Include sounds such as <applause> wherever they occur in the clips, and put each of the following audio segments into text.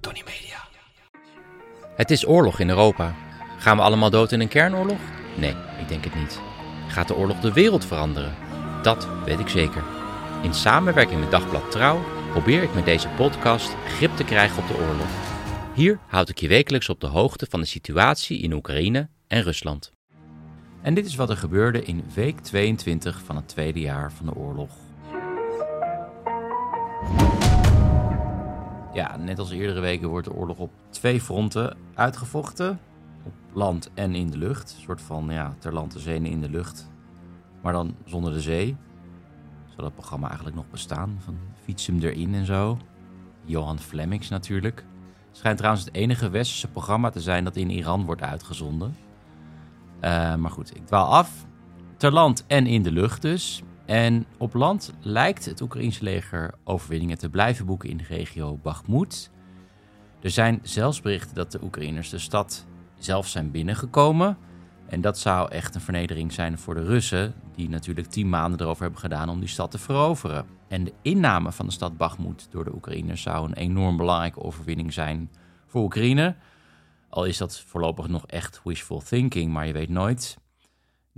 Tony Media. Het is oorlog in Europa. Gaan we allemaal dood in een kernoorlog? Nee, ik denk het niet. Gaat de oorlog de wereld veranderen? Dat weet ik zeker. In samenwerking met Dagblad Trouw probeer ik met deze podcast grip te krijgen op de oorlog. Hier houd ik je wekelijks op de hoogte van de situatie in Oekraïne en Rusland. En dit is wat er gebeurde in week 22 van het tweede jaar van de oorlog. Ja, net als eerdere weken wordt de oorlog op twee fronten uitgevochten. Op land en in de lucht. Een soort van ja, ter land en in de lucht. Maar dan zonder de zee. Zou dat programma eigenlijk nog bestaan? Van fiets hem erin en zo. Johan Flemmings natuurlijk. Schijnt trouwens het enige westerse programma te zijn dat in Iran wordt uitgezonden. Eh, maar goed, ik dwaal af. Ter land en in de lucht dus. En op land lijkt het Oekraïnse leger overwinningen te blijven boeken in de regio Bakhmut. Er zijn zelfs berichten dat de Oekraïners de stad zelf zijn binnengekomen. En dat zou echt een vernedering zijn voor de Russen, die natuurlijk tien maanden erover hebben gedaan om die stad te veroveren. En de inname van de stad Bakhmut door de Oekraïners zou een enorm belangrijke overwinning zijn voor Oekraïne. Al is dat voorlopig nog echt wishful thinking, maar je weet nooit.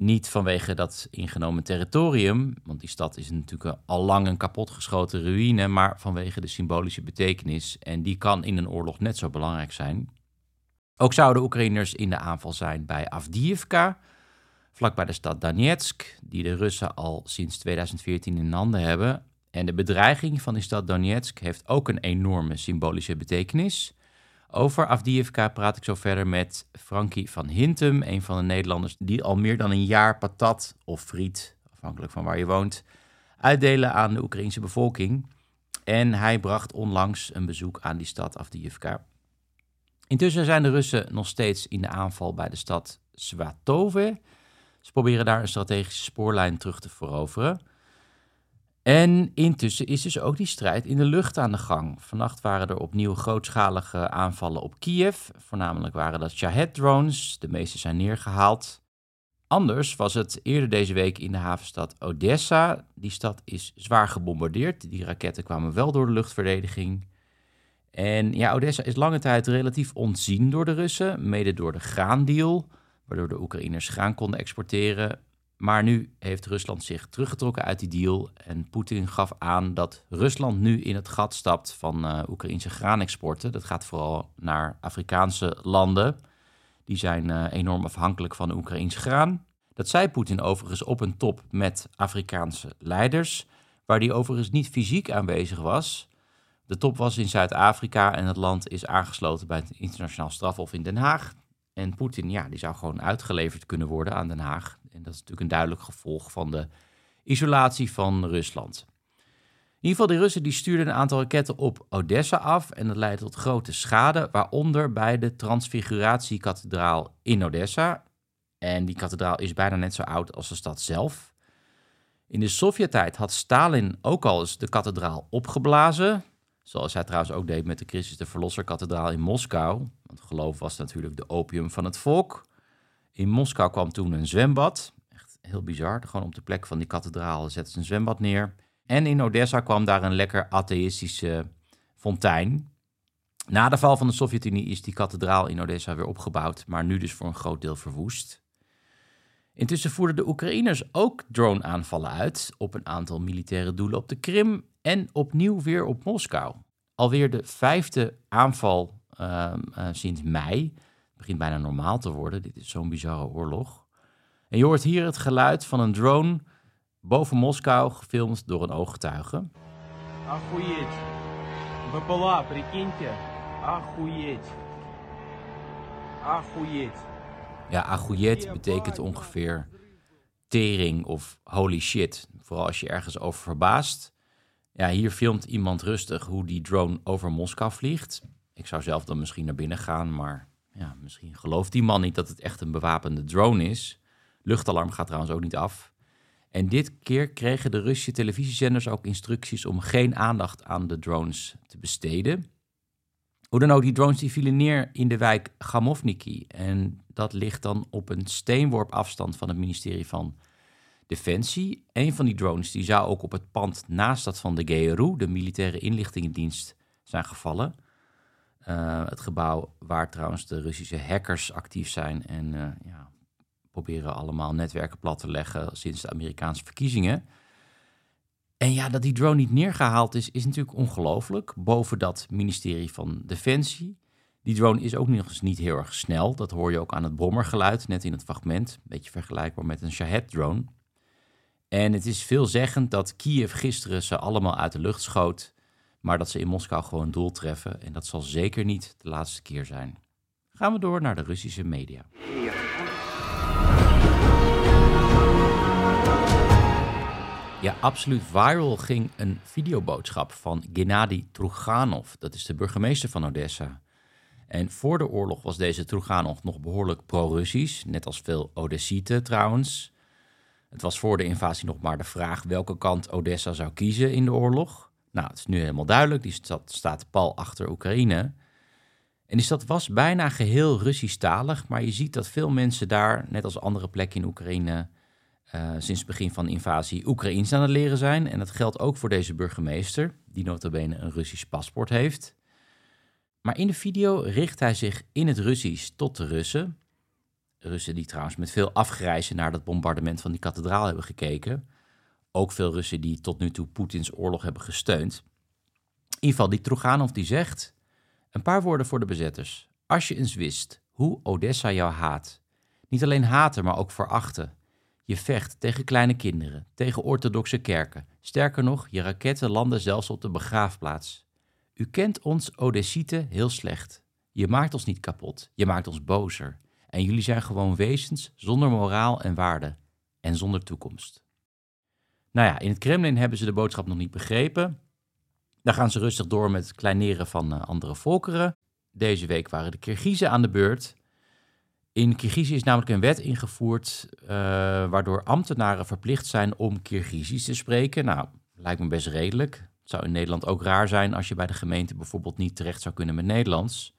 Niet vanwege dat ingenomen territorium, want die stad is natuurlijk al lang een kapotgeschoten ruïne, maar vanwege de symbolische betekenis. En die kan in een oorlog net zo belangrijk zijn. Ook zouden Oekraïners in de aanval zijn bij Avdiivka, vlakbij de stad Donetsk, die de Russen al sinds 2014 in handen hebben. En de bedreiging van die stad Donetsk heeft ook een enorme symbolische betekenis. Over Avdiivka praat ik zo verder met Frankie van Hintem, een van de Nederlanders die al meer dan een jaar patat of friet, afhankelijk van waar je woont, uitdelen aan de Oekraïnse bevolking. En hij bracht onlangs een bezoek aan die stad Avdiivka. Intussen zijn de Russen nog steeds in de aanval bij de stad Svatove. Ze proberen daar een strategische spoorlijn terug te veroveren. En intussen is dus ook die strijd in de lucht aan de gang. Vannacht waren er opnieuw grootschalige aanvallen op Kiev. Voornamelijk waren dat Shahed-drones. De meeste zijn neergehaald. Anders was het eerder deze week in de havenstad Odessa. Die stad is zwaar gebombardeerd. Die raketten kwamen wel door de luchtverdediging. En ja, Odessa is lange tijd relatief ontzien door de Russen, mede door de graandeal, waardoor de Oekraïners graan konden exporteren. Maar nu heeft Rusland zich teruggetrokken uit die deal en Poetin gaf aan dat Rusland nu in het gat stapt van uh, Oekraïnse graanexporten. Dat gaat vooral naar Afrikaanse landen. Die zijn uh, enorm afhankelijk van Oekraïns graan. Dat zei Poetin overigens op een top met Afrikaanse leiders, waar hij overigens niet fysiek aanwezig was. De top was in Zuid-Afrika en het land is aangesloten bij het internationaal strafhof in Den Haag. En Poetin, ja, die zou gewoon uitgeleverd kunnen worden aan Den Haag. En dat is natuurlijk een duidelijk gevolg van de isolatie van Rusland. In ieder geval, de Russen die stuurden een aantal raketten op Odessa af. En dat leidde tot grote schade, waaronder bij de Transfiguratiekathedraal in Odessa. En die kathedraal is bijna net zo oud als de stad zelf. In de Sovjet-tijd had Stalin ook al eens de kathedraal opgeblazen. Zoals hij trouwens ook deed met de Christus de Verlosser-kathedraal in Moskou. Want geloof was natuurlijk de opium van het volk. In Moskou kwam toen een zwembad. Echt heel bizar. Gewoon op de plek van die kathedraal zetten ze een zwembad neer. En in Odessa kwam daar een lekker atheïstische fontein. Na de val van de Sovjet-Unie is die kathedraal in Odessa weer opgebouwd, maar nu dus voor een groot deel verwoest. Intussen voerden de Oekraïners ook drone-aanvallen uit op een aantal militaire doelen op de Krim en opnieuw weer op Moskou. Alweer de vijfde aanval uh, uh, sinds mei Het begint bijna normaal te worden. Dit is zo'n bizarre oorlog. En je hoort hier het geluid van een drone boven Moskou, gefilmd door een ooggetuige. Охуеть. БПЛА, прикиньте. Охуеть. Охуеть. Ja, agouyet betekent ongeveer tering of holy shit. Vooral als je ergens over verbaast. Ja, hier filmt iemand rustig hoe die drone over Moskou vliegt. Ik zou zelf dan misschien naar binnen gaan, maar ja, misschien gelooft die man niet dat het echt een bewapende drone is. Luchtalarm gaat trouwens ook niet af. En dit keer kregen de Russische televisiezenders ook instructies om geen aandacht aan de drones te besteden. Hoe dan ook, die drones die vielen neer in de wijk Gamovniki. En dat ligt dan op een steenworp afstand van het ministerie van Defensie. Een van die drones die zou ook op het pand naast dat van de GRU, de militaire inlichtingendienst, zijn gevallen. Uh, het gebouw waar trouwens de Russische hackers actief zijn en uh, ja, proberen allemaal netwerken plat te leggen sinds de Amerikaanse verkiezingen. En ja, dat die drone niet neergehaald is, is natuurlijk ongelooflijk. Boven dat ministerie van Defensie. Die drone is ook nog eens niet heel erg snel. Dat hoor je ook aan het brommergeluid, net in het fragment. Een beetje vergelijkbaar met een Shahed-drone. En het is veelzeggend dat Kiev gisteren ze allemaal uit de lucht schoot, maar dat ze in Moskou gewoon doel treffen. En dat zal zeker niet de laatste keer zijn. Gaan we door naar de Russische media. Ja, absoluut viral ging een videoboodschap van Gennady Truganov. Dat is de burgemeester van Odessa. En voor de oorlog was deze Truganov nog behoorlijk pro-Russisch, net als veel Odessieten trouwens. Het was voor de invasie nog maar de vraag welke kant Odessa zou kiezen in de oorlog. Nou, het is nu helemaal duidelijk. Die stad staat pal achter Oekraïne. En die stad was bijna geheel Russisch-talig, maar je ziet dat veel mensen daar, net als andere plekken in Oekraïne, uh, sinds het begin van de invasie Oekraïens aan het leren zijn. En dat geldt ook voor deze burgemeester, die notabene een Russisch paspoort heeft. Maar in de video richt hij zich in het Russisch tot de Russen. Russen die trouwens met veel afgrijzen naar dat bombardement van die kathedraal hebben gekeken. Ook veel Russen die tot nu toe Poetins oorlog hebben gesteund. Geval, die Troganov die zegt... Een paar woorden voor de bezetters. Als je eens wist hoe Odessa jou haat. Niet alleen haten, maar ook verachten. Je vecht tegen kleine kinderen, tegen orthodoxe kerken. Sterker nog, je raketten landen zelfs op de begraafplaats. U kent ons Odessieten heel slecht. Je maakt ons niet kapot, je maakt ons bozer. En jullie zijn gewoon wezens zonder moraal en waarde en zonder toekomst. Nou ja, in het Kremlin hebben ze de boodschap nog niet begrepen. Daar gaan ze rustig door met het kleineren van uh, andere volkeren. Deze week waren de Kirgizen aan de beurt. In Kirgizië is namelijk een wet ingevoerd uh, waardoor ambtenaren verplicht zijn om Kirgizisch te spreken. Nou, lijkt me best redelijk. Het zou in Nederland ook raar zijn als je bij de gemeente bijvoorbeeld niet terecht zou kunnen met Nederlands.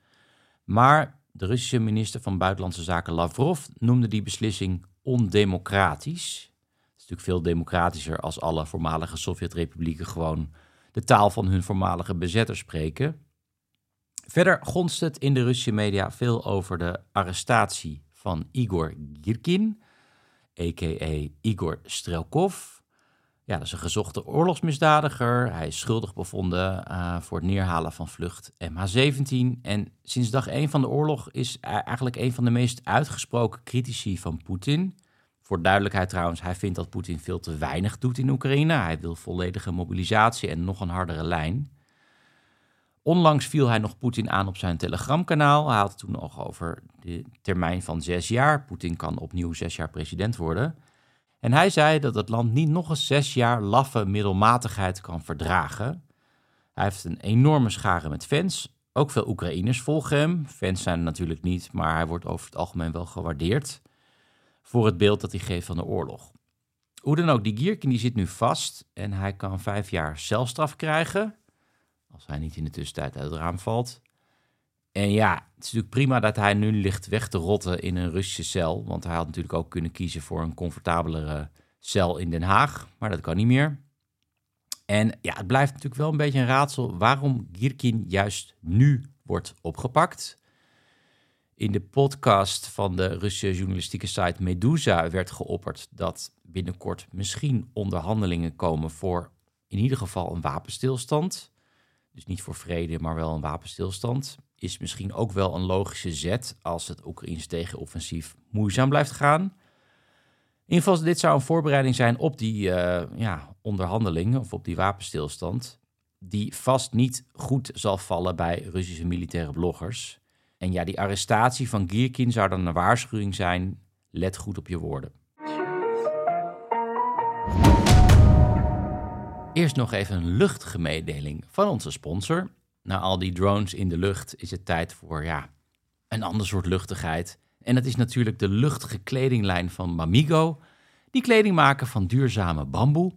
Maar de Russische minister van Buitenlandse Zaken Lavrov noemde die beslissing ondemocratisch. Veel democratischer als alle voormalige Sovjet-republieken gewoon de taal van hun voormalige bezetters spreken. Verder gonst het in de Russische media veel over de arrestatie van Igor Girkin, a.k.a. Igor Strelkov. Ja, dat is een gezochte oorlogsmisdadiger. Hij is schuldig bevonden uh, voor het neerhalen van vlucht MH17. En sinds dag 1 van de oorlog is hij eigenlijk een van de meest uitgesproken critici van Poetin. Voor duidelijkheid trouwens, hij vindt dat Poetin veel te weinig doet in Oekraïne. Hij wil volledige mobilisatie en nog een hardere lijn. Onlangs viel hij nog Poetin aan op zijn telegramkanaal. Hij had het toen nog over de termijn van zes jaar. Poetin kan opnieuw zes jaar president worden. En hij zei dat het land niet nog eens zes jaar laffe middelmatigheid kan verdragen. Hij heeft een enorme schare met fans. Ook veel Oekraïners volgen hem. Fans zijn natuurlijk niet, maar hij wordt over het algemeen wel gewaardeerd voor het beeld dat hij geeft van de oorlog. Hoe dan ook, die Gierkin die zit nu vast en hij kan vijf jaar celstraf krijgen. Als hij niet in de tussentijd uit het raam valt. En ja, het is natuurlijk prima dat hij nu ligt weg te rotten in een Russische cel. Want hij had natuurlijk ook kunnen kiezen voor een comfortabelere cel in Den Haag. Maar dat kan niet meer. En ja, het blijft natuurlijk wel een beetje een raadsel waarom Girkin juist nu wordt opgepakt. In de podcast van de Russische journalistieke site Medusa werd geopperd dat binnenkort misschien onderhandelingen komen voor in ieder geval een wapenstilstand. Dus niet voor vrede, maar wel een wapenstilstand. Is misschien ook wel een logische zet als het Oekraïns tegenoffensief moeizaam blijft gaan. In ieder geval, dit zou een voorbereiding zijn op die uh, ja, onderhandelingen of op die wapenstilstand. Die vast niet goed zal vallen bij Russische militaire bloggers. En ja, die arrestatie van Gierkin zou dan een waarschuwing zijn. Let goed op je woorden. Eerst nog even een luchtige mededeling van onze sponsor. Na al die drones in de lucht is het tijd voor ja, een ander soort luchtigheid. En dat is natuurlijk de luchtige kledinglijn van Mamigo. Die kleding maken van duurzame bamboe.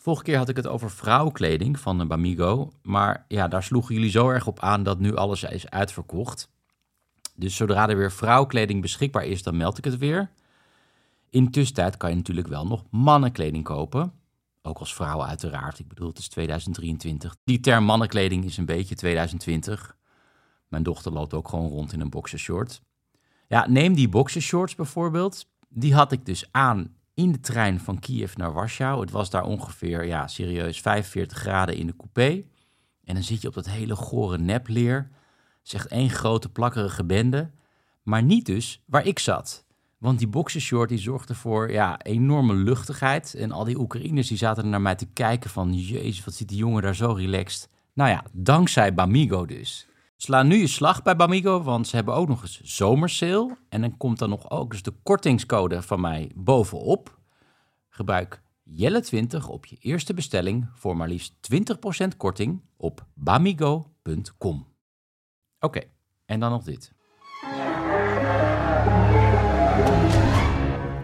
Vorige keer had ik het over vrouwenkleding van Bamigo. Maar ja, daar sloegen jullie zo erg op aan dat nu alles is uitverkocht. Dus zodra er weer vrouwenkleding beschikbaar is, dan meld ik het weer. In tussentijd kan je natuurlijk wel nog mannenkleding kopen. Ook als vrouw uiteraard. Ik bedoel, het is 2023. Die term mannenkleding is een beetje 2020. Mijn dochter loopt ook gewoon rond in een boxershort. Ja, neem die boxershorts bijvoorbeeld. Die had ik dus aan in de trein van Kiev naar Warschau. Het was daar ongeveer, ja, serieus 45 graden in de coupé. En dan zit je op dat hele gore nepleer. Zegt één grote plakkerige bende. Maar niet dus waar ik zat. Want die boxershort die zorgde voor ja, enorme luchtigheid. En al die Oekraïners die zaten naar mij te kijken van... Jezus, wat zit die jongen daar zo relaxed. Nou ja, dankzij Bamigo dus. Sla nu je slag bij Bamigo, want ze hebben ook nog eens zomersale. En dan komt dan nog ook dus de kortingscode van mij bovenop. Gebruik Jelle20 op je eerste bestelling voor maar liefst 20% korting op bamigo.com. Oké, en dan nog dit.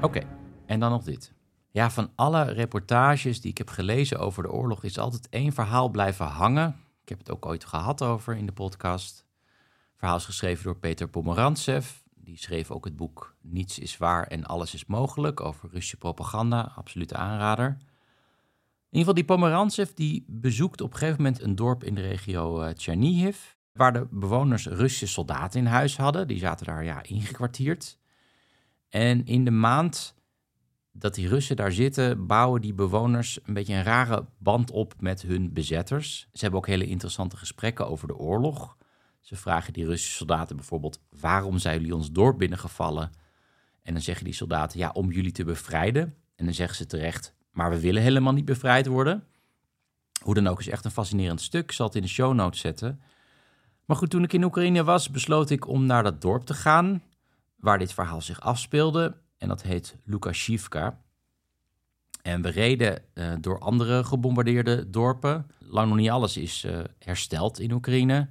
Oké, en dan nog dit. Ja, van alle reportages die ik heb gelezen over de oorlog is altijd één verhaal blijven hangen. Ik heb het ook ooit gehad over in de podcast. Het verhaal is geschreven door Peter Pomerantsev. Die schreef ook het boek Niets is waar en alles is mogelijk over Russische propaganda. Absolute aanrader. In ieder geval, die Pomerantsev die bezoekt op een gegeven moment een dorp in de regio Chernihiv. Waar de bewoners Russische soldaten in huis hadden. Die zaten daar ja, ingekwartierd. En in de maand dat die Russen daar zitten, bouwen die bewoners een beetje een rare band op met hun bezetters. Ze hebben ook hele interessante gesprekken over de oorlog. Ze vragen die Russische soldaten bijvoorbeeld: waarom zijn jullie ons dorp binnengevallen? En dan zeggen die soldaten: ja, om jullie te bevrijden. En dan zeggen ze terecht: maar we willen helemaal niet bevrijd worden. Hoe dan ook is echt een fascinerend stuk. Ik zal het in de show notes zetten. Maar goed, toen ik in Oekraïne was, besloot ik om naar dat dorp te gaan waar dit verhaal zich afspeelde. En dat heet Lukashivka. En we reden uh, door andere gebombardeerde dorpen. Lang nog niet alles is uh, hersteld in Oekraïne.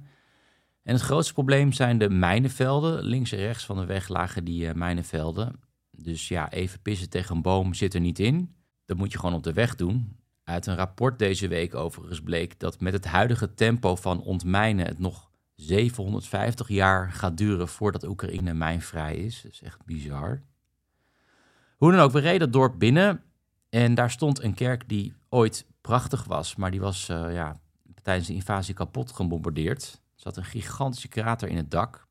En het grootste probleem zijn de mijnenvelden. Links en rechts van de weg lagen die uh, mijnenvelden. Dus ja, even pissen tegen een boom zit er niet in. Dat moet je gewoon op de weg doen. Uit een rapport deze week overigens bleek dat met het huidige tempo van ontmijnen het nog 750 jaar gaat duren voordat Oekraïne mijnvrij is. Dat is echt bizar. Ook, we reden het dorp binnen en daar stond een kerk die ooit prachtig was, maar die was uh, ja, tijdens de invasie kapot gebombardeerd. Er zat een gigantische krater in het dak.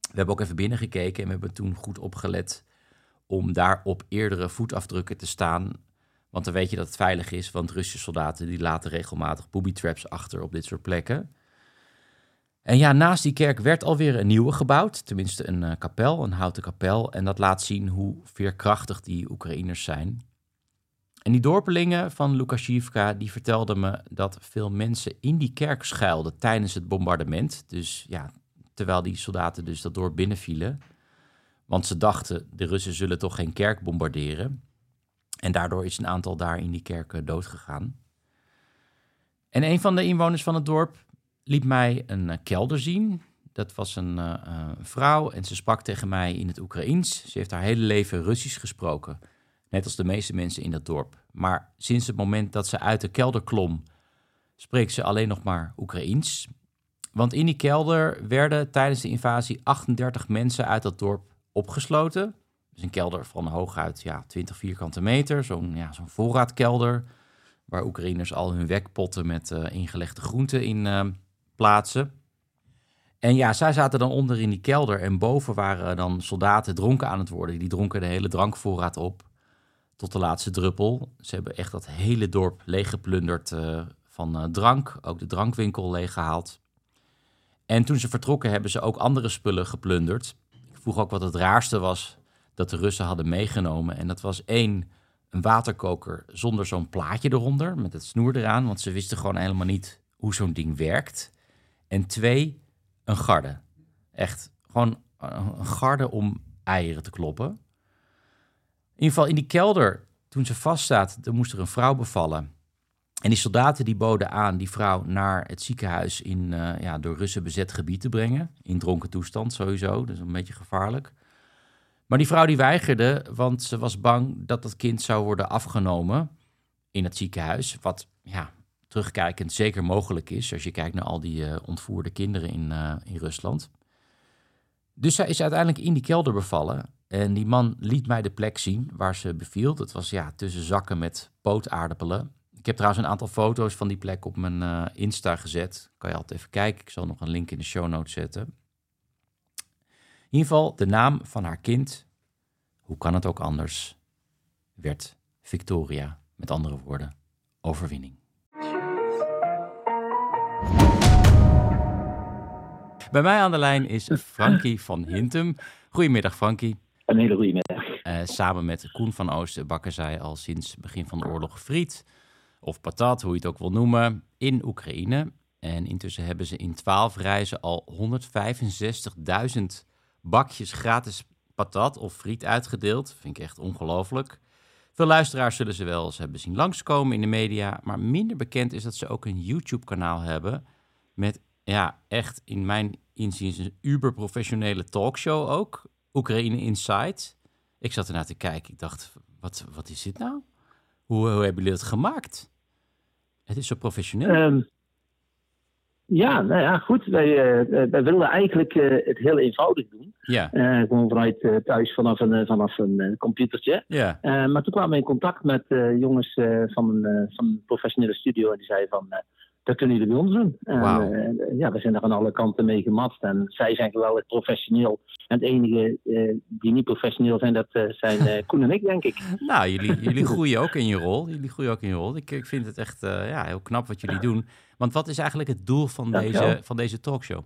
We hebben ook even binnengekeken en we hebben toen goed opgelet om daar op eerdere voetafdrukken te staan. Want dan weet je dat het veilig is, want Russische soldaten die laten regelmatig booby traps achter op dit soort plekken. En ja, naast die kerk werd alweer een nieuwe gebouwd, tenminste een uh, kapel, een houten kapel. En dat laat zien hoe veerkrachtig die Oekraïners zijn. En die dorpelingen van Lukashivka, die vertelden me dat veel mensen in die kerk schuilden tijdens het bombardement. Dus ja, terwijl die soldaten dus dat dorp binnenvielen. Want ze dachten, de Russen zullen toch geen kerk bombarderen. En daardoor is een aantal daar in die kerk doodgegaan. En een van de inwoners van het dorp, liet mij een uh, kelder zien. Dat was een uh, vrouw en ze sprak tegen mij in het Oekraïens. Ze heeft haar hele leven Russisch gesproken, net als de meeste mensen in dat dorp. Maar sinds het moment dat ze uit de kelder klom, spreekt ze alleen nog maar Oekraïens. Want in die kelder werden tijdens de invasie 38 mensen uit dat dorp opgesloten. Dus een kelder van hooguit ja, 20 vierkante meter, zo'n ja, zo'n voorraadkelder, waar Oekraïners al hun wekpotten met ingelegde groenten in plaatsen. En ja, zij zaten dan onder in die kelder en boven waren dan soldaten dronken aan het worden. Die dronken de hele drankvoorraad op tot de laatste druppel. Ze hebben echt dat hele dorp leeggeplunderd uh, van uh, drank, ook de drankwinkel leeggehaald. En toen ze vertrokken hebben ze ook andere spullen geplunderd. Ik vroeg ook wat het raarste was dat de Russen hadden meegenomen. En dat was één, een waterkoker zonder zo'n plaatje eronder, met het snoer eraan. Want ze wisten gewoon helemaal niet hoe zo'n ding werkt. En twee, een garde. Echt gewoon een garde om eieren te kloppen. In ieder geval in die kelder, toen ze vaststaat, er moest er een vrouw bevallen. En die soldaten die boden aan die vrouw naar het ziekenhuis in uh, ja, door Russen bezet gebied te brengen. In dronken toestand sowieso, dus een beetje gevaarlijk. Maar die vrouw die weigerde, want ze was bang dat dat kind zou worden afgenomen in het ziekenhuis. Wat ja, terugkijkend zeker mogelijk is als je kijkt naar al die uh, ontvoerde kinderen in, uh, in Rusland. Dus zij is uiteindelijk in die kelder bevallen. En die man liet mij de plek zien waar ze beviel. Dat was ja, tussen zakken met pootaardappelen. Ik heb trouwens een aantal foto's van die plek op mijn uh, Insta gezet. Kan je altijd even kijken. Ik zal nog een link in de show notes zetten. In ieder geval, de naam van haar kind, hoe kan het ook anders, werd Victoria. Met andere woorden, overwinning. Bij mij aan de lijn is Frankie van Hintem. Goedemiddag, Frankie. Een hele goede middag. Uh, samen met Koen van Oosten bakken zij al sinds het begin van de oorlog friet, of patat, hoe je het ook wil noemen, in Oekraïne. En intussen hebben ze in twaalf reizen al 165.000 bakjes gratis patat of friet uitgedeeld. Vind ik echt ongelooflijk. Veel luisteraars zullen ze wel eens hebben zien langskomen in de media, maar minder bekend is dat ze ook een YouTube-kanaal hebben met ja, echt in mijn inziens een uber-professionele talkshow ook. Oekraïne Insight. Ik zat ernaar te kijken. Ik dacht, wat, wat is dit nou? Hoe, hoe hebben jullie het gemaakt? Het is zo professioneel. Um, ja, nou ja, goed. Wij, uh, wij wilden eigenlijk uh, het heel eenvoudig doen. Ja. Uh, gewoon vanuit thuis vanaf een, vanaf een computertje. Ja. maar toen kwamen we in contact met jongens van, een, van een professionele studio. En die zeiden van, dat kunnen jullie bij ons doen. Wow. En, uh, ja, we zijn er aan alle kanten mee gematst. En zij zijn geweldig professioneel. En het enige uh, die niet professioneel zijn, dat uh, zijn <laughs> Koen en ik, denk ik. Nou, jullie, jullie <laughs> groeien ook in je rol. Jullie groeien ook in je rol. Ik, ik vind het echt ja, heel knap wat jullie doen. Want wat is eigenlijk het doel van, deze, van deze talkshow?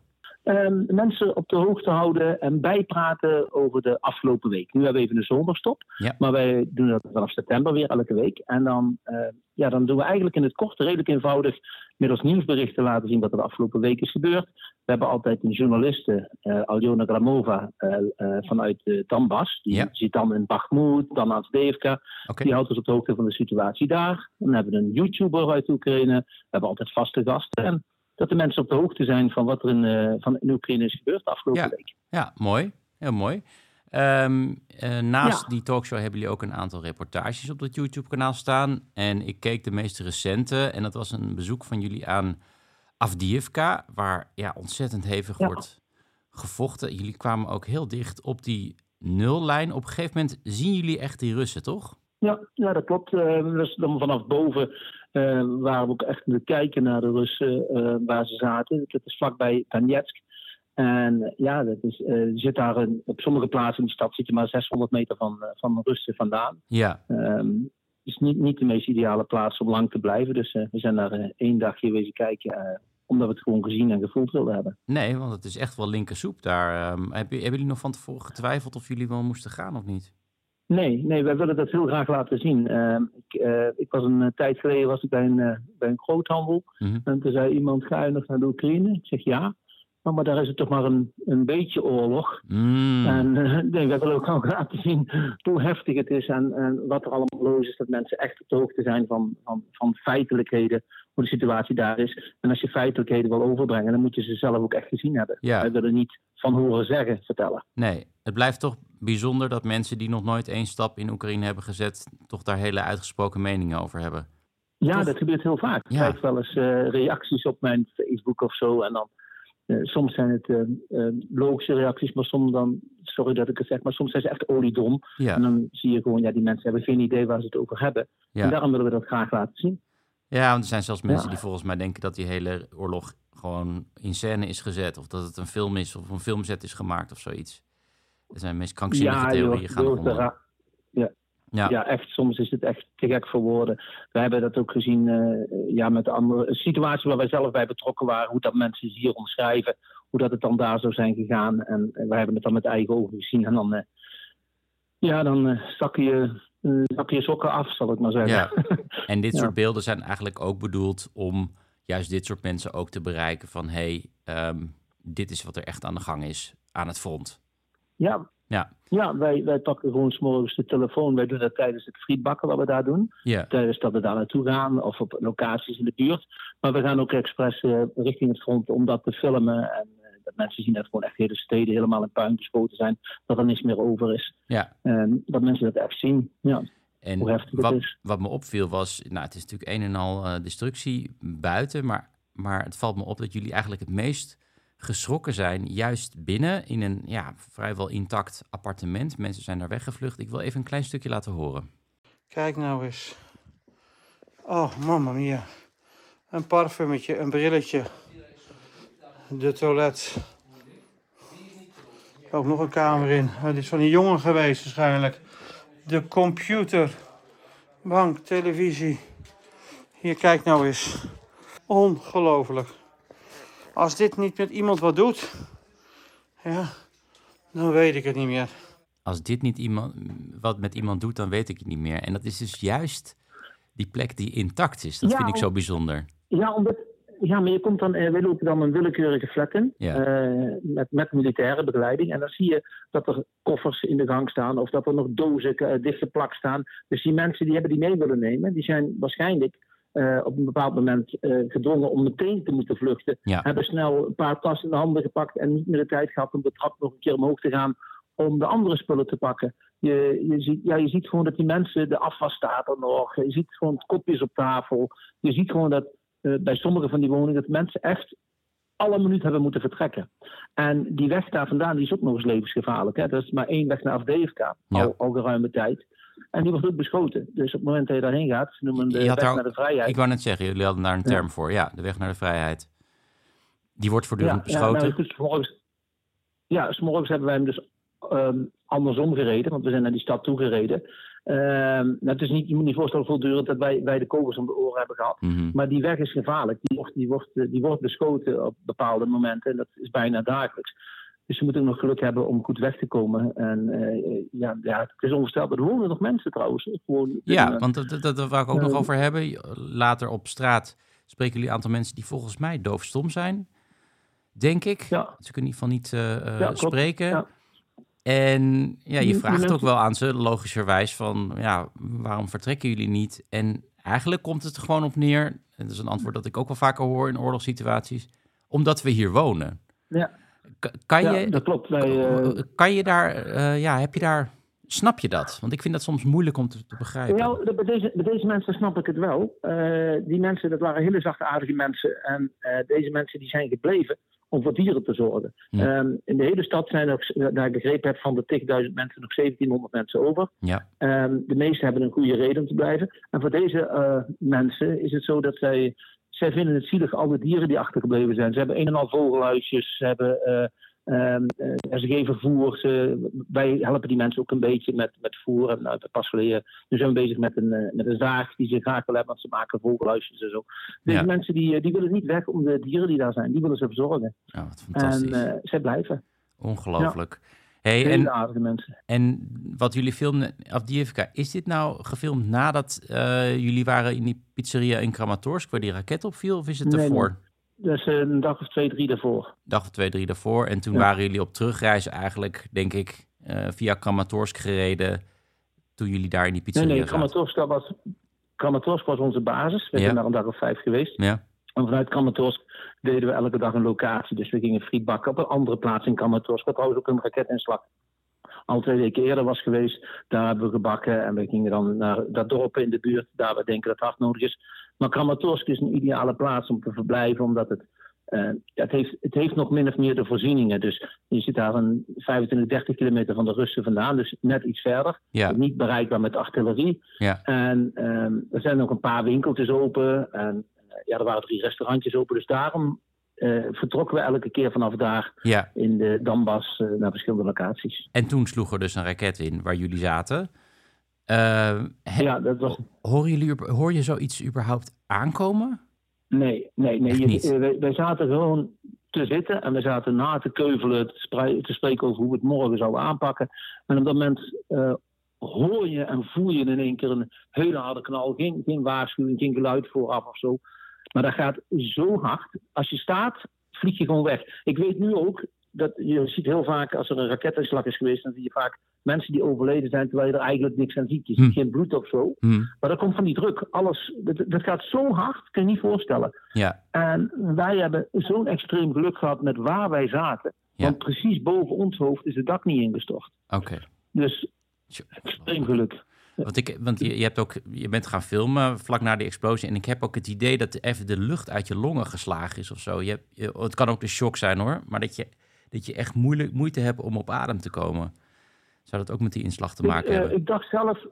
Um, mensen op de hoogte houden en bijpraten over de afgelopen week. Nu hebben we even een zomerstop, ja. maar wij doen dat vanaf september weer elke week. En dan, uh, ja, dan doen we eigenlijk in het kort, redelijk eenvoudig, middels nieuwsberichten laten zien wat er de afgelopen week is gebeurd. We hebben altijd een journaliste, uh, Aljona Gramova, uh, vanuit Donbass. Die ja. zit dan in Bakhmut, dan aan. Okay. Die houdt ons op de hoogte van de situatie daar. Dan hebben we een YouTuber uit Oekraïne. We hebben altijd vaste gasten. En dat de mensen op de hoogte zijn van wat er in, uh, van in Oekraïne is gebeurd de afgelopen ja. week. Ja, mooi. Heel mooi. Um, uh, naast Ja. die talkshow hebben jullie ook een aantal reportages op dat YouTube-kanaal staan. En ik keek de meest recente en dat was een bezoek van jullie aan Avdiivka, waar ja, ontzettend hevig Ja. wordt gevochten. Jullie kwamen ook heel dicht op die nullijn. Op een gegeven moment zien jullie echt die Russen, toch? Ja, ja dat klopt. Uh, dus dan vanaf boven uh, waren we ook echt het kijken naar de Russen uh, waar ze zaten. Dat is vlakbij Donetsk. En ja, dat is, zit daar een, op sommige plaatsen in de stad zit je maar 600 meter van, van Russen vandaan. Ja. Um, het is niet, niet de meest ideale plaats om lang te blijven. Dus we zijn daar één dagje wezen kijken omdat we het gewoon gezien en gevoeld wilden hebben. Nee, want het is echt wel linkersoep daar. Um, heb, hebben jullie nog van tevoren getwijfeld of jullie wel moesten gaan of niet? Nee, nee, wij willen dat heel graag laten zien. Uh, ik, uh, ik, was een uh, tijd geleden was ik bij een, uh, bij een groothandel. Mm -hmm. En toen zei iemand, ga je nog naar de Oekraïne? Ik zeg ja. Oh, maar daar is het toch maar een, een beetje oorlog. Mm. En nee, wij willen ook ook <laughs> laten zien hoe heftig het is en, en, wat er allemaal los is. Dat mensen echt op de hoogte zijn van, van, van feitelijkheden, hoe de situatie daar is. En als je feitelijkheden wil overbrengen, dan moet je ze zelf ook echt gezien hebben. Ja. Wij willen niet van horen zeggen vertellen. Nee, het blijft toch bijzonder dat mensen die nog nooit één stap in Oekraïne hebben gezet, toch daar hele uitgesproken meningen over hebben. Ja, Toch? dat gebeurt heel vaak. Ik krijg wel eens uh, reacties op mijn Facebook of zo. En dan, uh, soms zijn het uh, logische reacties, maar soms dan, sorry dat ik het zeg, maar soms zijn ze echt oliedom. En Ja, dan zie je gewoon, ja, die mensen hebben geen idee waar ze het over hebben. En ja. daarom willen we dat graag laten zien. ja want er zijn zelfs mensen die volgens mij denken dat die hele oorlog gewoon in scène is gezet. Of dat het een film is of een filmzet is gemaakt of zoiets. Er zijn meest krankzinnige ja, theorieën joh, gaan ra- ja. Ja. Ja. echt. Soms is het echt te gek voor woorden. We hebben dat ook gezien eh, ja, met de andere een situatie waar wij zelf bij betrokken waren. Hoe dat mensen hier omschrijven. Hoe dat het dan daar zou zijn gegaan. En wij hebben het dan met eigen ogen gezien. En dan, eh, ja, dan eh, zak, je, zak je sokken af, zal ik maar zeggen. Ja. <laughs> En dit soort beelden zijn eigenlijk ook bedoeld om juist dit soort mensen ook te bereiken van hé, hey, ehm, dit is wat er echt aan de gang is aan het front. Ja, Ja, Ja, wij, wij pakken gewoon s'morgens de telefoon. Wij doen dat tijdens het frietbakken wat we daar doen. ja. Tijdens dat we daar naartoe gaan of op locaties in de buurt. Maar we gaan ook expres eh, richting het front om dat te filmen. En eh, dat mensen zien dat gewoon echt hele steden helemaal in puin gespoten zijn. Dat er niks meer over is. ja. En dat mensen dat echt zien. Ja. En het wat, wat me opviel was, nou, het is natuurlijk een en al eh, destructie buiten, maar, maar het valt me op dat jullie eigenlijk het meest geschrokken zijn, juist binnen in een ja, vrijwel intact appartement. Mensen zijn daar weggevlucht. Ik wil even een klein stukje laten horen. Kijk nou eens. Oh, mamma mia. Een parfumetje, een brilletje. De toilet. Ook nog een kamer in. Dit is van een jongen geweest waarschijnlijk. De computer. Bank, televisie. Hier, kijk nou eens. Ongelooflijk. Als dit niet met iemand wat doet, ja, dan weet ik het niet meer. Als dit niet iemand, wat met iemand doet, dan weet ik het niet meer. En dat is dus juist die plek die intact is. Dat Ja, vind ik zo bijzonder. Ja, omdat, ja, maar je komt dan, eh, we lopen dan een willekeurige flat in. Ja. eh, met, met militaire begeleiding. En dan zie je dat er koffers in de gang staan. Of dat er nog dozen uh, dichtgeplakt staan. Dus die mensen die hebben die mee willen nemen. Die zijn waarschijnlijk eh, op een bepaald moment eh, gedwongen om meteen te moeten vluchten. Ja. Hebben snel een paar tassen in de handen gepakt. En niet meer de tijd gehad om de trap nog een keer omhoog te gaan. Om de andere spullen te pakken. Je, je, ziet, ja, je ziet gewoon dat die mensen, de afwas staat er nog. Je ziet gewoon kopjes op tafel. Je ziet gewoon dat eh, bij sommige van die woningen dat mensen echt alle minuut hebben moeten vertrekken. En die weg daar vandaan die is ook nog eens levensgevaarlijk. Hè? Dat is maar één weg naar Afdevka, Ja. al, al geruime tijd. En die wordt ook beschoten. Dus op het moment dat je daarheen gaat, ze noemen de Je weg daar naar de vrijheid. Ik wou net zeggen, jullie hadden daar een Ja. term voor. Ja, de weg naar de vrijheid. Die wordt ja, voortdurend ja, beschoten. nou, goed, 's morgens, ja, 's morgens hebben wij hem dus ehm, andersom gereden, want we zijn naar die stad toegereden. Ehm nou, het is niet, je moet niet voorstellen voortdurend dat wij, wij de kogels om de oren hebben gehad. Mhm. Maar die weg is gevaarlijk. Die wordt, die, wordt, eh, die wordt beschoten op bepaalde momenten. En dat is bijna dagelijks. Dus je moet ook nog geluk hebben om goed weg te komen. En eh, ja, ja, het is onvoorstelbaar. Er wonen nog mensen trouwens. Gewoon, Ja, eh, want dat, dat, dat wou ik ook nog eh, over hebben. Later op straat spreken jullie een aantal mensen die volgens mij doofstom zijn. Denk ik. Ja. Ze kunnen in ieder geval niet eh, eh, Ja, spreken. Ja. En ja, je die vraagt ook wel aan ze, logischerwijs, van ja, waarom vertrekken jullie niet? En eigenlijk komt het er gewoon op neer, en dat is een antwoord dat ik ook wel vaker hoor in oorlogssituaties, omdat we hier wonen. ja, K- kan, ja, je, dat klopt. Wij, eh, kan je daar, eh, ja, heb je daar, snap je dat? Want ik vind dat soms moeilijk om te, te begrijpen. Ja, dat- bij deze, bij deze mensen snap ik het wel. Eh, die mensen, dat waren hele zachtaardige mensen. En eh, deze mensen die zijn gebleven om voor dieren te zorgen. Ja. Ehm, in de hele stad zijn er, daar ik begrepen heb, van de 10.000 mensen nog 1700 mensen over. Ja, Ehm, de meesten hebben een goede reden om te blijven. En voor deze eh, mensen is het zo dat zij... Zij vinden het zielig, al de dieren die achtergebleven zijn. Ze hebben een en al vogelhuisjes. Ze, hebben, eh, eh, ze geven voer. Ze, wij helpen die mensen ook een beetje met, met voer. En nou, pas geleden nu zijn we bezig met een, eh, met een zaag die ze graag willen hebben. Want ze maken vogelhuisjes en zo. Deze Ja. mensen die, eh, die willen niet weg om de dieren die daar zijn. Die willen ze verzorgen. oh, wat En fantastisch. eh, zij blijven. Ongelooflijk. Hey, Hele en, aardige mensen. en wat jullie filmden, Avdiivka, is dit nou gefilmd nadat jullie waren in die pizzeria in Kramatorsk, waar die raket opviel, of is het Nee, ervoor? nee. Dus eh, een dag of twee, drie daarvoor. Dag of twee, drie daarvoor. En toen Ja. waren jullie op terugreis eigenlijk, denk ik, eh, via Kramatorsk gereden, toen jullie daar in die Nee, pizzeria nee, zaten. Kramatorsk dat was, Kramatorsk was onze basis. We Ja. zijn daar een dag of vijf geweest. Ja, En vanuit Kramatorsk deden we elke dag een locatie. Dus we gingen friet bakken op een andere plaats in Kramatorsk. Wat trouwens ook een raketinslag al twee weken eerder was geweest. Daar hebben we gebakken en we gingen dan naar dat dorp in de buurt. Daar we denken dat het hard nodig is. Maar Kramatorsk is een ideale plaats om te verblijven. Omdat het, eh, het, heeft, het heeft nog min of meer de voorzieningen. Dus je zit daar een 25, 30 kilometer van de Russen vandaan. Dus net iets verder. ja, Niet bereikbaar met artillerie. ja. En ehm, er zijn nog een paar winkeltjes open. En eh, ja, er waren drie restaurantjes open. Dus daarom eh, vertrokken we elke keer vanaf daar ja. in de Dambas naar verschillende locaties. En toen sloeg er dus een raket in waar jullie zaten. Eh, Ja, dat was. horen jullie, hoor je zoiets überhaupt aankomen? Nee, nee, nee. Je- eh, wij, wij zaten gewoon te zitten en we zaten na te keuvelen, te, spreken over hoe we het morgen zouden aanpakken. En op dat moment eh, hoor je en voel je in één keer een hele harde knal. Geen, geen waarschuwing, geen geluid vooraf of zo. Maar dat gaat zo hard. Als je staat, vlieg je gewoon weg. Ik weet nu ook, dat, je ziet heel vaak als er een raketinslag is geweest, dan zie je vaak mensen die overleden zijn terwijl je er eigenlijk niks aan ziet. Je ziet Hm. geen bloed of zo. Hm, Maar dat komt van die druk. Alles, dat, dat gaat zo hard, kun je niet voorstellen. ja, En wij hebben zo'n extreem geluk gehad met waar wij zaten. Ja. Want precies boven ons hoofd is het dak niet ingestort. oké. Dus extreem geluk. Want, ik, want je, hebt ook, je bent gaan filmen vlak na de explosie. En ik heb ook het idee dat even de lucht uit je longen geslagen is of zo. Je hebt, je- het kan ook de shock zijn hoor. Maar dat je, dat je echt moeilijk, moeite hebt om op adem te komen. Zou dat ook met die inslag te maken ik, eh, hebben? ik, dacht zelf,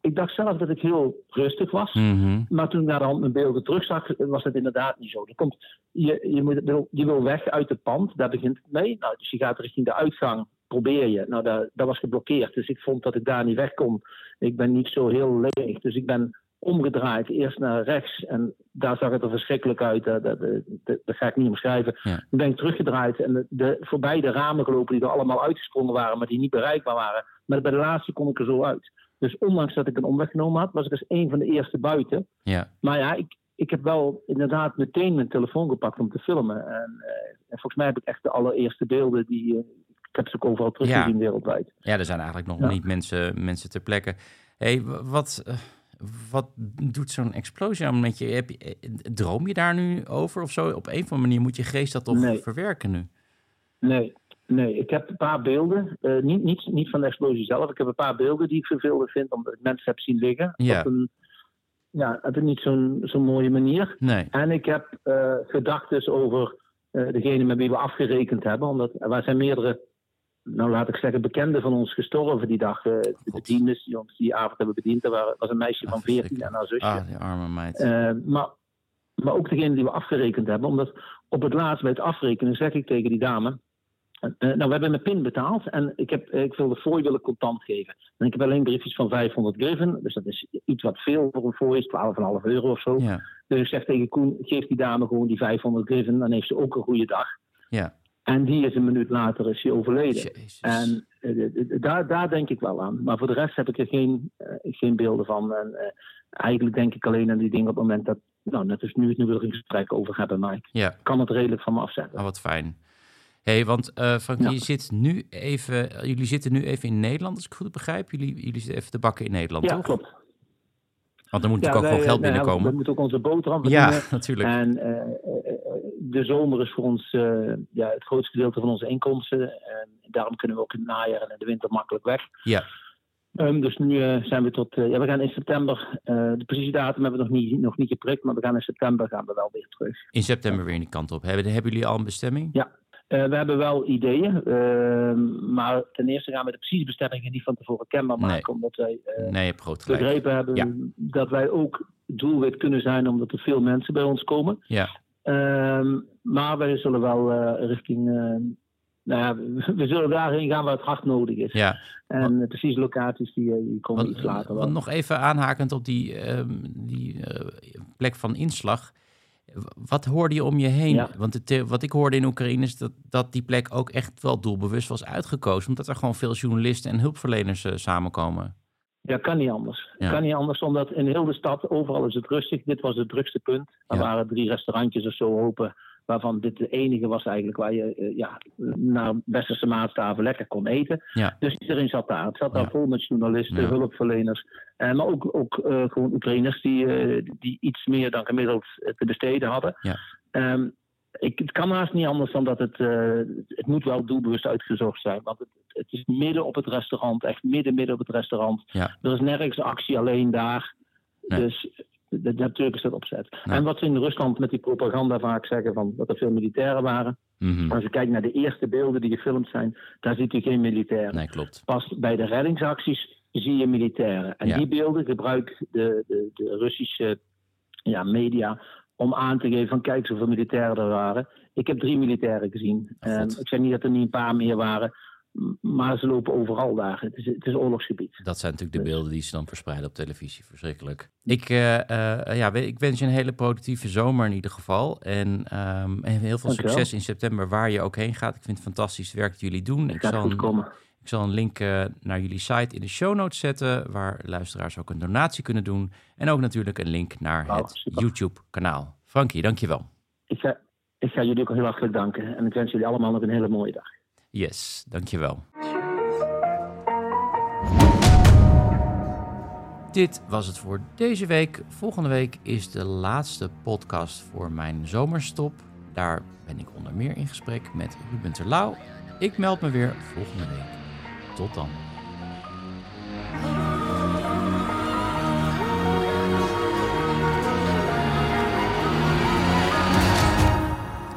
ik dacht zelf dat ik heel rustig was. Mhm. Maar toen ik naar de hand mijn beelden terugzag, was het inderdaad niet zo. Er komt, je, je, moet, wil- je wil weg uit het pand, daar begint het mee. Nou, dus je gaat richting de uitgang, probeer je. Nou, dat, dat was geblokkeerd, dus ik vond dat ik daar niet weg kon. Ik ben niet zo heel leeg, dus ik ben omgedraaid, eerst naar rechts. En daar zag het er verschrikkelijk uit, dat, dat, dat, dat ga ik niet omschrijven. Ja. Toen ben ik teruggedraaid en de, de, voorbij de ramen gelopen die er allemaal uitgesprongen waren, maar die niet bereikbaar waren. Maar bij de laatste kom ik er zo uit. Dus ondanks dat ik een omweg genomen had, was ik als een van de eerste buiten. Ja, Maar ja, ik, ik heb wel inderdaad meteen mijn telefoon gepakt om te filmen. En, eh, en volgens mij heb ik echt de allereerste beelden die. eh, ik heb ze ook overal teruggezien wereldwijd. ja, er zijn eigenlijk nog Ja. niet mensen, mensen ter plekke. hey, wat, eh, wat doet zo'n explosie met je? Heb je? eh, Droom je daar nu over of zo? Op een of andere manier moet je geest dat toch Nee. verwerken nu? Nee, nee, ik heb een paar beelden. eh, niet, niet, niet van de explosie zelf. Ik heb een paar beelden die ik vervelend vind, omdat ik mensen heb zien liggen. Ja. Op een, ja, op een niet zo'n zo'n mooie manier. Nee. En ik heb eh gedachten over degene met wie we afgerekend hebben. Omdat er zijn meerdere, nou laat ik zeggen, bekenden van ons gestorven die dag. eh, de God. bediendes die ons die avond hebben bediend. Wa- was een meisje Ah, van 14 en haar zusje. Ah, die arme meid. Eh, maar, maar ook degene die we afgerekend hebben. Omdat op het laatst bij het afrekenen zeg ik tegen die dame. eh, nou, we hebben met PIN betaald en ik, heb, ik wil de fooi wil ik contant geven. En ik heb alleen briefjes van 500 griffen, dus dat is iets wat veel voor een fooi is, 12,5 euro of zo. Ja, Dus ik zeg tegen Koen, geef die dame gewoon die 500 griffen, dan heeft ze ook een goede dag. ja. En die is een minuut later is hij overleden. Jezus. En eh, daar, daar denk ik wel aan. Maar voor de rest heb ik er geen, eh, geen beelden van. En, eh, eigenlijk denk ik alleen aan die dingen op het moment dat. Nou, net als nu het nu weer een gesprek over hebben, maar ik Ja, kan het redelijk van me afzetten. ah, wat fijn. hey, want Frank, Ja. je zit nu even, jullie zitten nu even in Nederland, als ik goed begrijp. Jullie, jullie zitten even te bakken in Nederland, ja, toch? klopt. Want er moet Ja, natuurlijk ook wij, gewoon geld ja, binnenkomen. We moeten ook onze boterham Ja, verdienen. <laughs> natuurlijk. En de zomer is voor ons eh, ja, het grootste gedeelte van onze inkomsten. En daarom kunnen we ook in het najaar en in de winter makkelijk weg. Ja, Ehm, dus nu eh, zijn we tot. eh, ja, we gaan in september. de precieze datum hebben we nog niet, nog niet geprikt. Maar we gaan in september gaan we wel weer terug. in september weer in die kant op. Hebben, hebben jullie al een bestemming? Ja. We hebben wel ideeën. ehm, maar ten eerste gaan we de precieze bestemmingen niet van tevoren kenbaar Nee. maken. Omdat wij Nee, begrepen hebben Ja. dat wij ook doelwit kunnen zijn. Omdat er veel mensen bij ons komen. Ja, Ehm, maar wij zullen wel eh, richting. eh, nou ja, we zullen daarheen gaan waar het hard nodig is. ja. En de precieze locaties die, eh, die komen Want, iets later wel. want nog even aanhakend op die, ehm, die eh, plek van inslag. Wat hoorde je om je heen? Ja. Want het, wat ik hoorde in Oekraïne is dat, dat die plek ook echt wel doelbewust was uitgekozen. Omdat er gewoon veel journalisten en hulpverleners samenkomen. Ja, kan niet anders. Ja. Kan niet anders, omdat in heel de stad, overal is het rustig. Dit was het drukste punt. Er Ja. waren drie restaurantjes of zo open, waarvan dit de enige was eigenlijk waar je eh, ja, naar westerse maatstaven lekker kon eten. Ja. Dus iedereen zat daar. Het zat daar vol met journalisten, hulpverleners, eh, maar ook, ook eh, gewoon Oekraïners die, die iets meer dan gemiddeld te besteden hadden. Ja. Ehm, ik, het kan haast niet anders dan dat het, eh, het moet wel doelbewust uitgezocht zijn. Want het, het is midden op het restaurant, echt midden, midden op het restaurant. Ja. Er is nergens actie, alleen daar. Nee. Dus de- natuurlijk is dat opzet. En wat ze in Rusland met die propaganda vaak zeggen, van dat er veel militairen waren. Mhm. Als je kijkt naar de eerste beelden die gefilmd zijn, daar ziet u geen militairen. Nee, klopt. Pas bij de reddingsacties zie je militairen. En Ja. die beelden gebruikt de, de, de Russische ja, media om aan te geven van kijk zoveel militairen er waren. Ik heb drie militairen gezien. En God. ik zeg niet dat er niet een paar meer waren, maar ze lopen overal daar. Het is, het is oorlogsgebied. Dat zijn natuurlijk de beelden die ze dan verspreiden op televisie. Verschrikkelijk. Ik, eh, eh, ja, ik wens je een hele productieve zomer in ieder geval. En, ehm, en heel veel succes in september waar je ook heen gaat. Ik vind het fantastisch het werk dat jullie doen. Ik gaat zal, een, komen. Ik zal een link eh, naar jullie site in de show notes zetten. Waar luisteraars ook een donatie kunnen doen. En ook natuurlijk een link naar het super. YouTube kanaal. Frankie, dankjewel. Ik zeg, ik ga jullie ook heel hartelijk danken. En ik wens jullie allemaal nog een hele mooie dag. Yes, dankjewel. Dit was het voor deze week. Volgende week is de laatste podcast voor mijn zomerstop. Daar ben ik onder meer in gesprek met Ruben Terlouw. Ik meld me weer volgende week. Tot dan.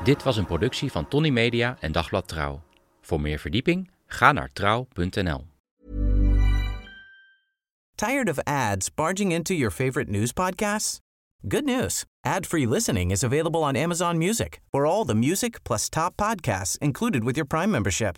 Dit was een productie van Tony Media en Dagblad Trouw. Voor meer verdieping ga naar trouw.nl. Tired of ads barging into your favorite news podcasts? Good news. Ad-free listening is available on Amazon Music. For all the music plus top podcasts included with your Prime membership.